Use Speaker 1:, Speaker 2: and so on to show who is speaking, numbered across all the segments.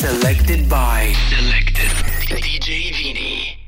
Speaker 1: Selected by Selected DJ Vini.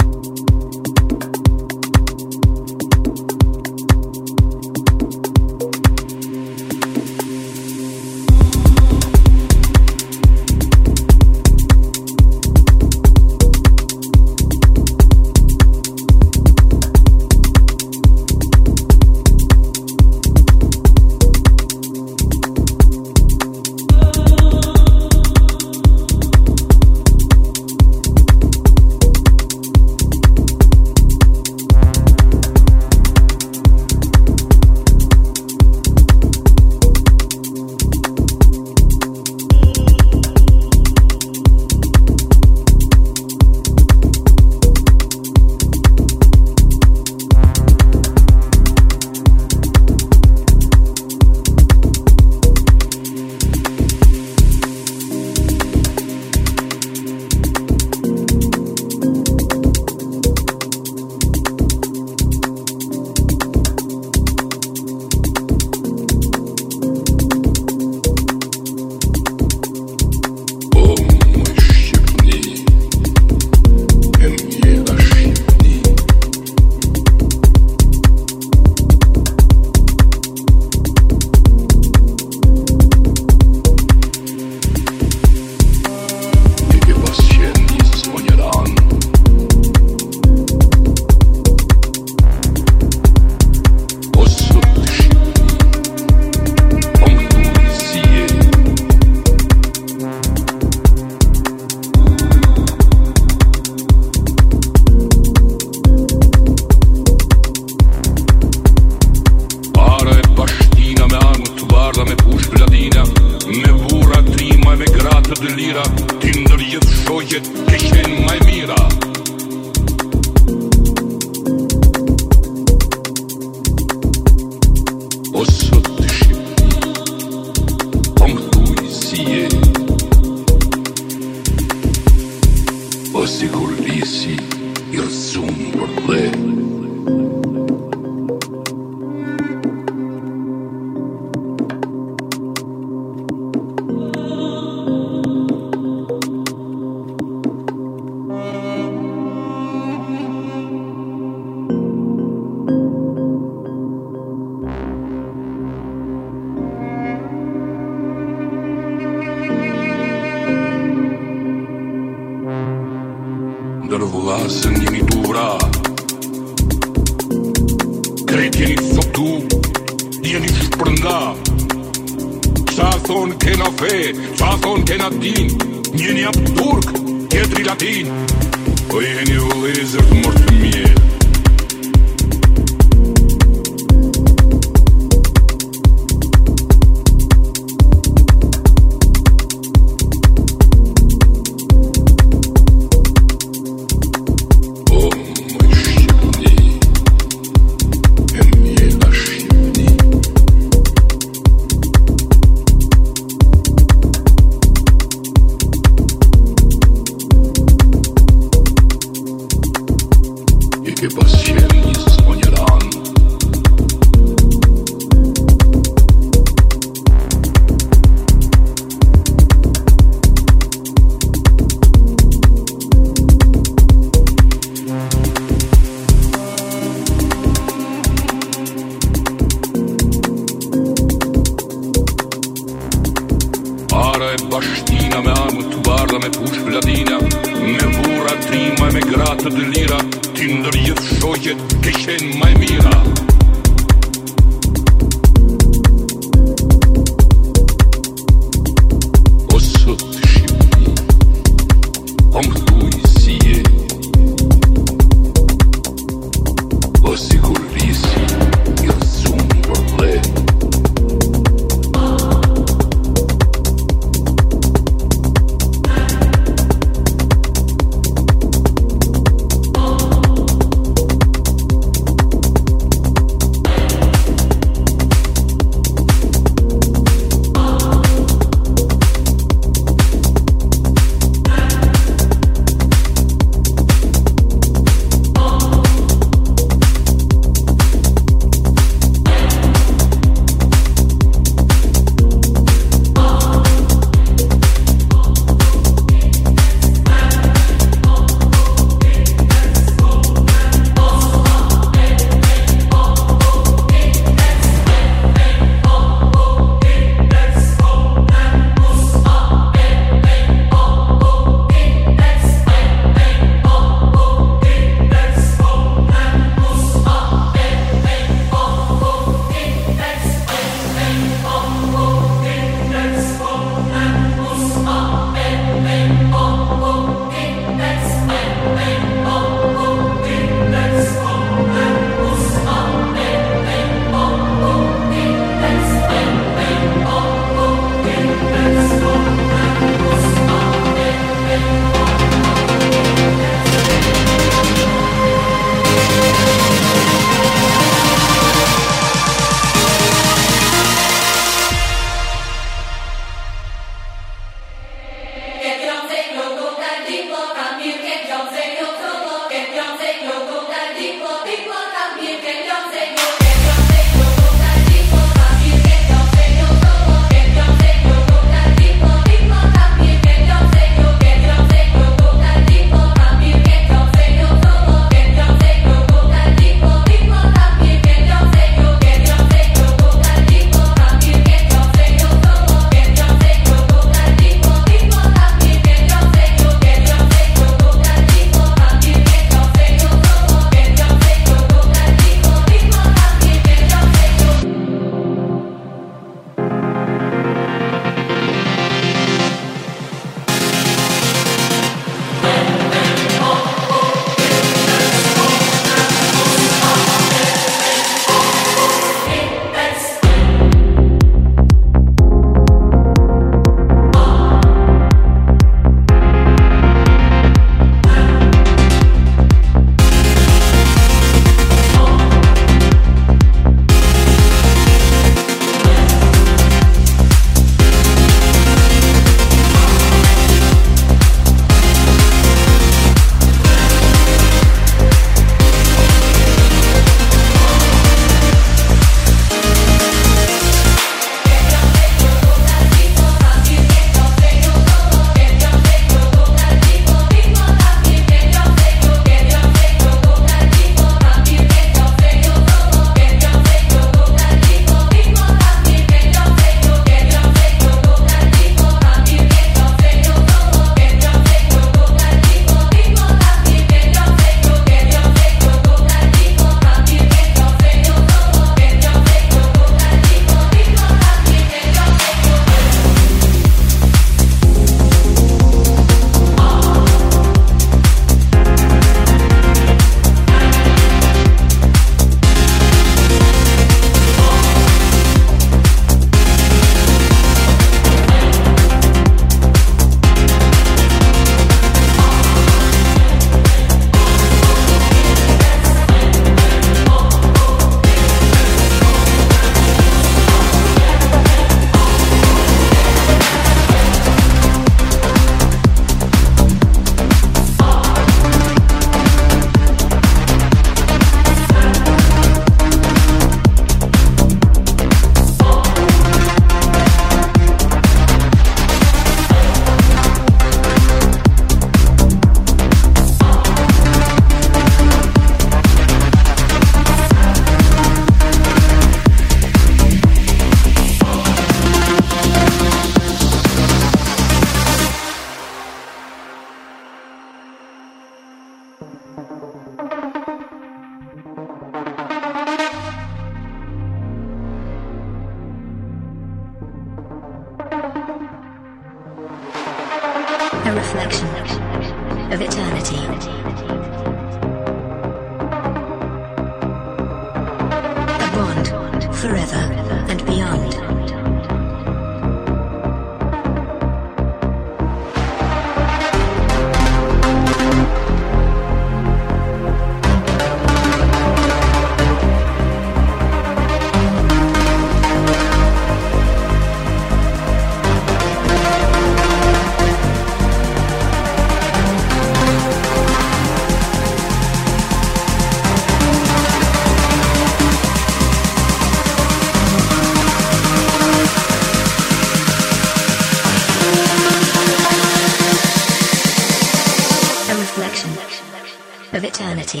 Speaker 2: Of eternity.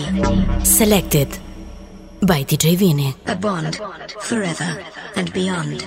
Speaker 3: Selected by DJ Vini.
Speaker 2: A bond forever and beyond.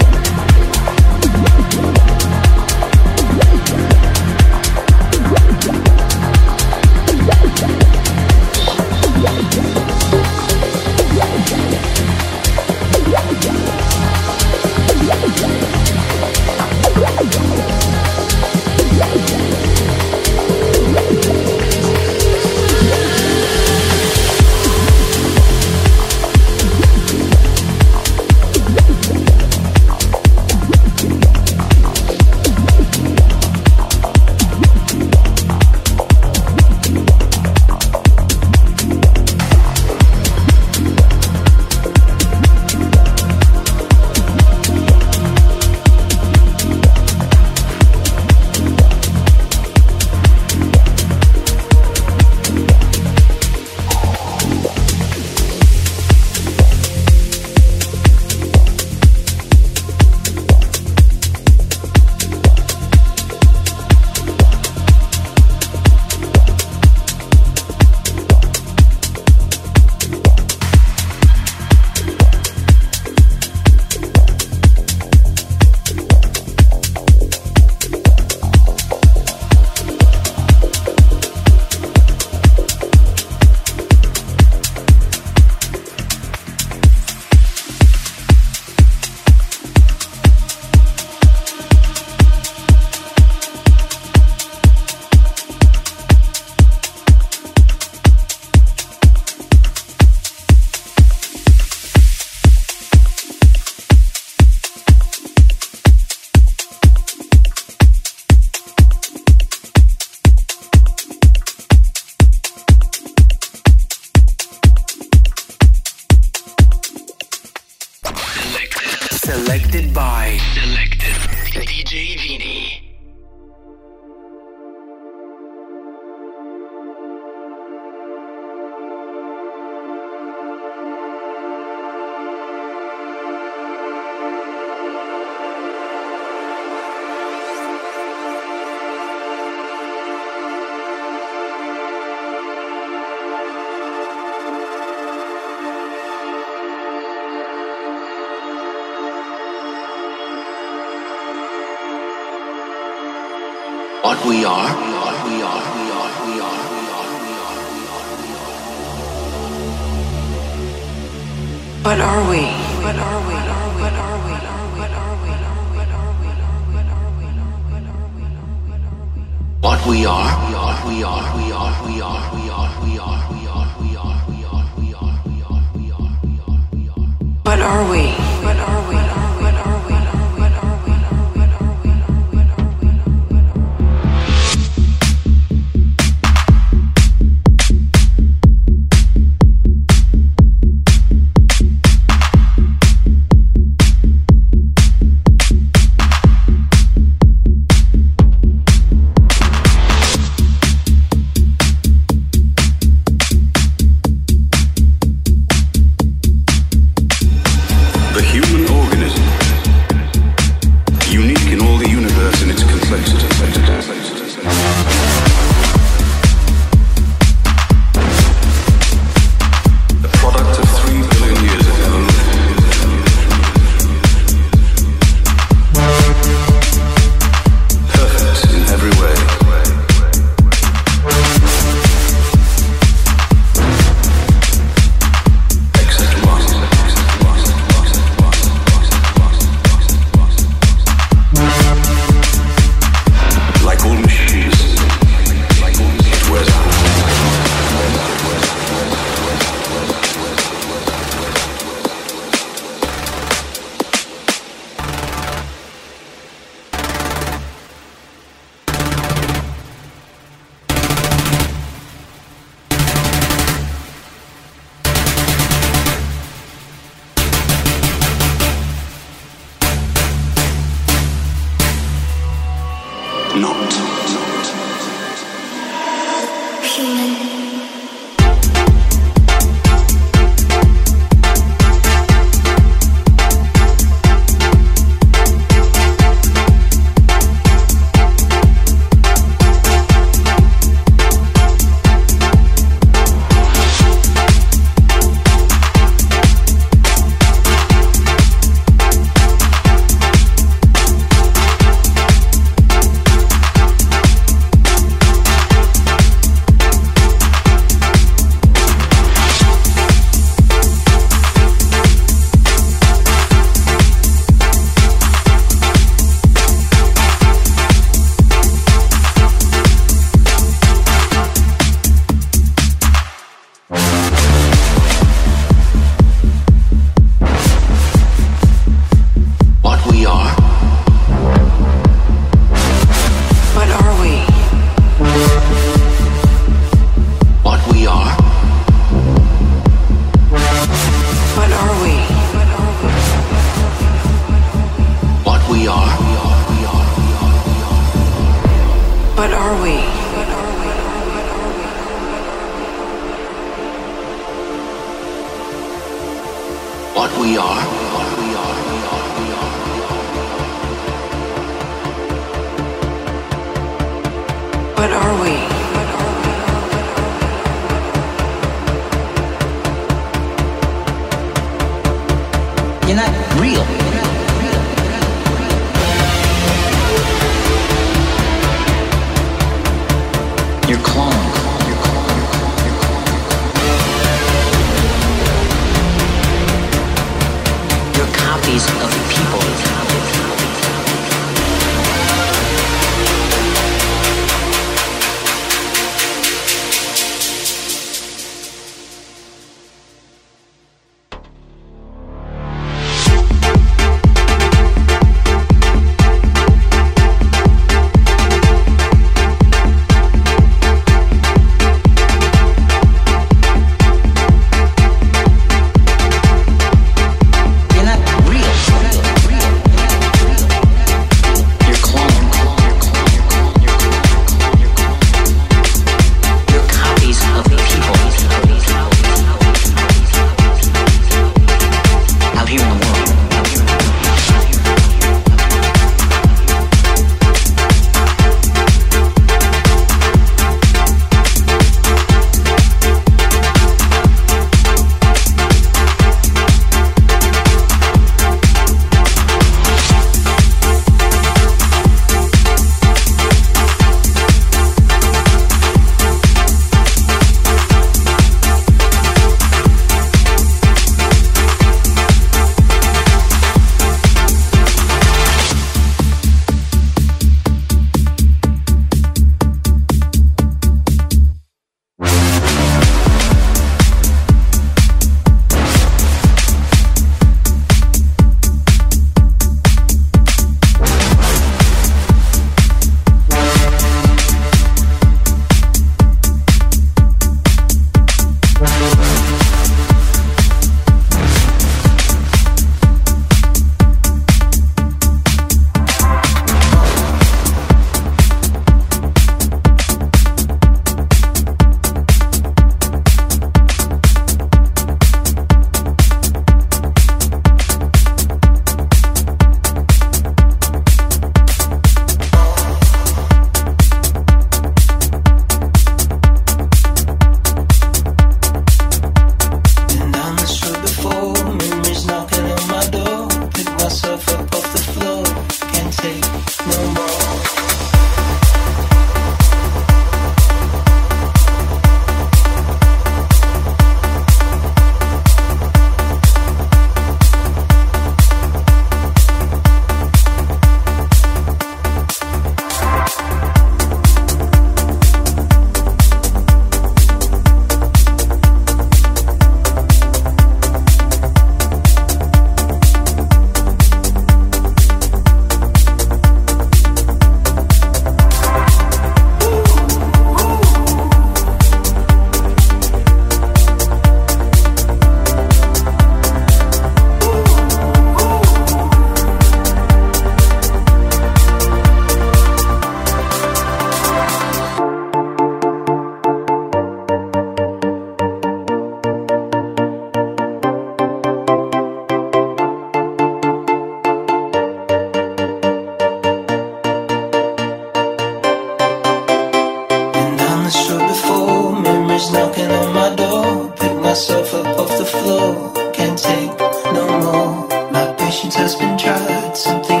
Speaker 4: myself up off the floor. Can't take no more. My patience has been tried. Something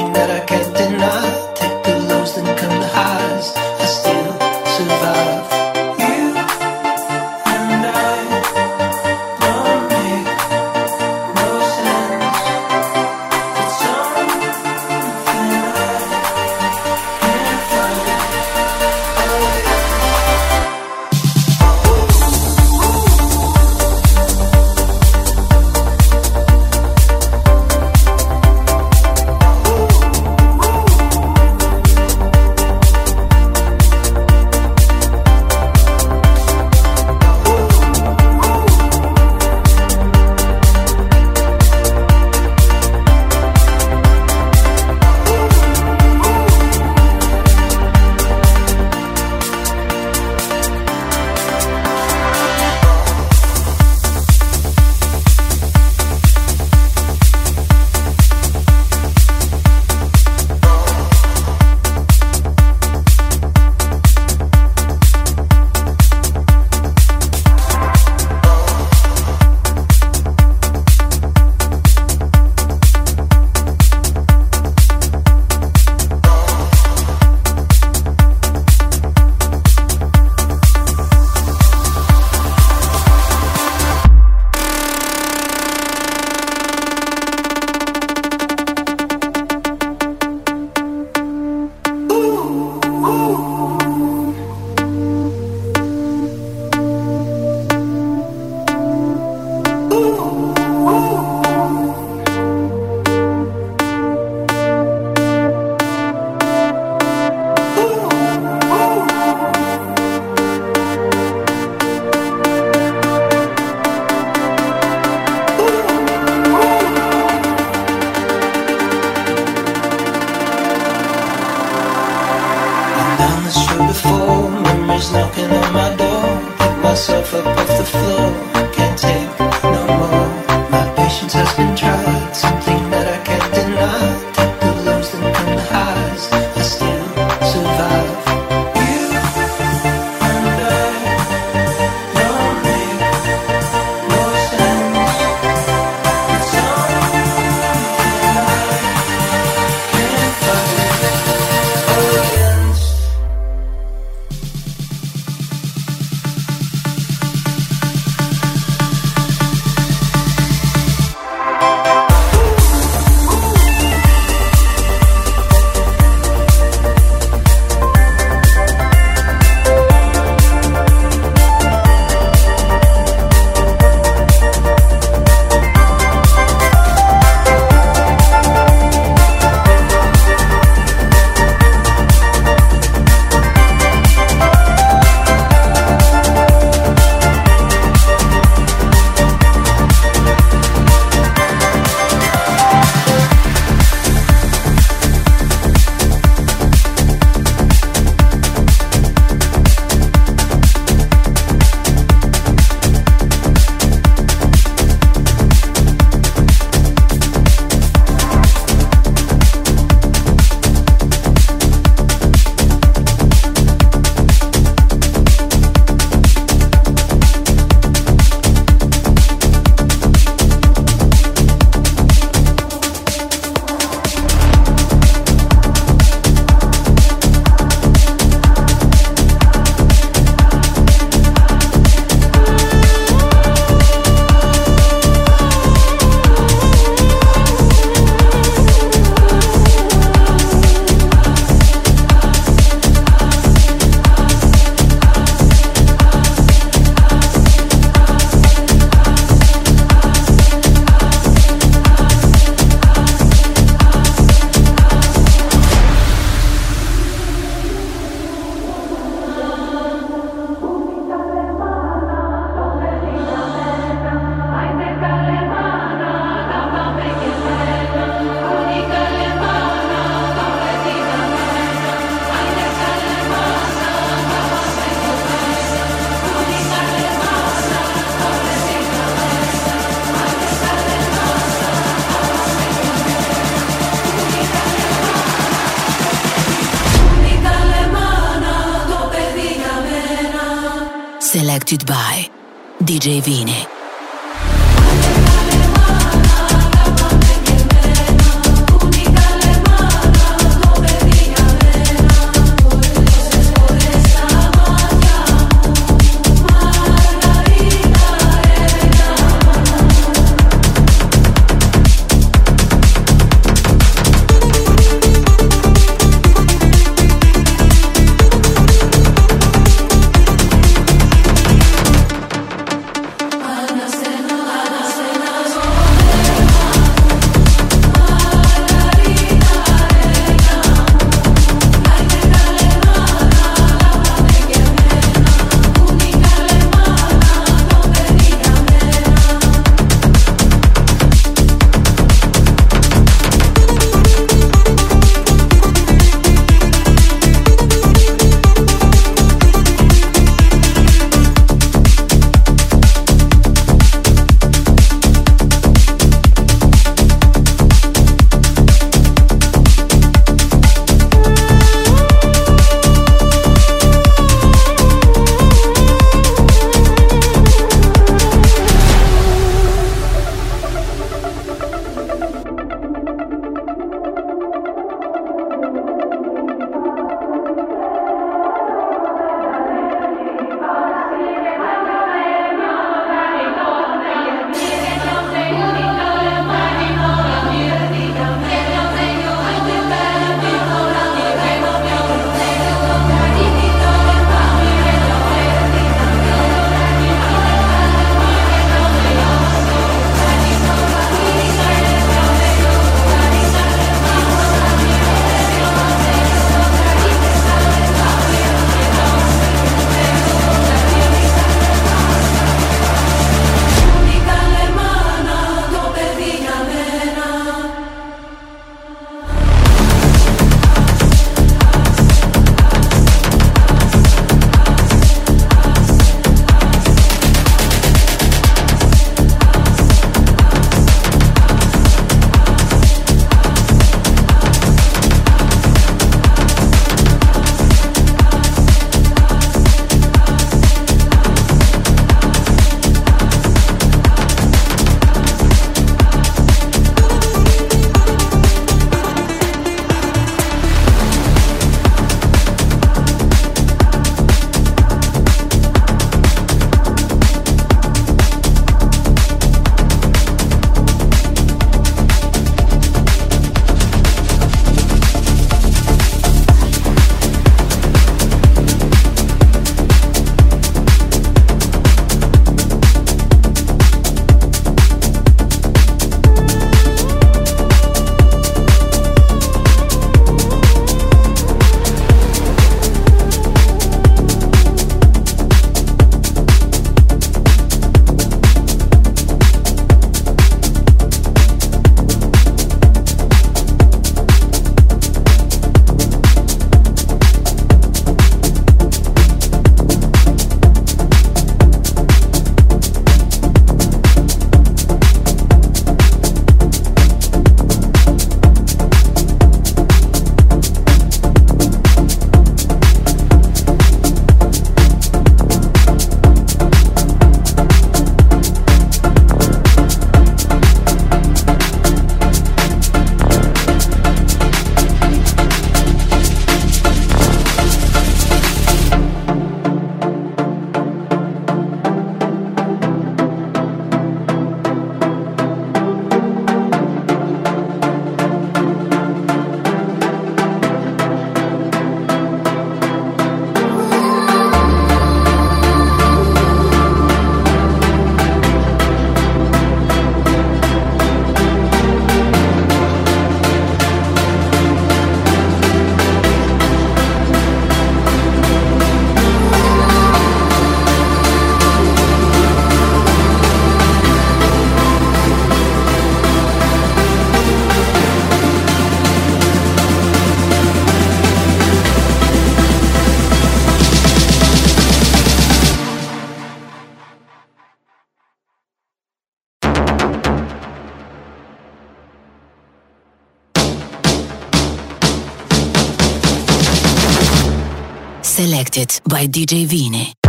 Speaker 2: by DJ Vini.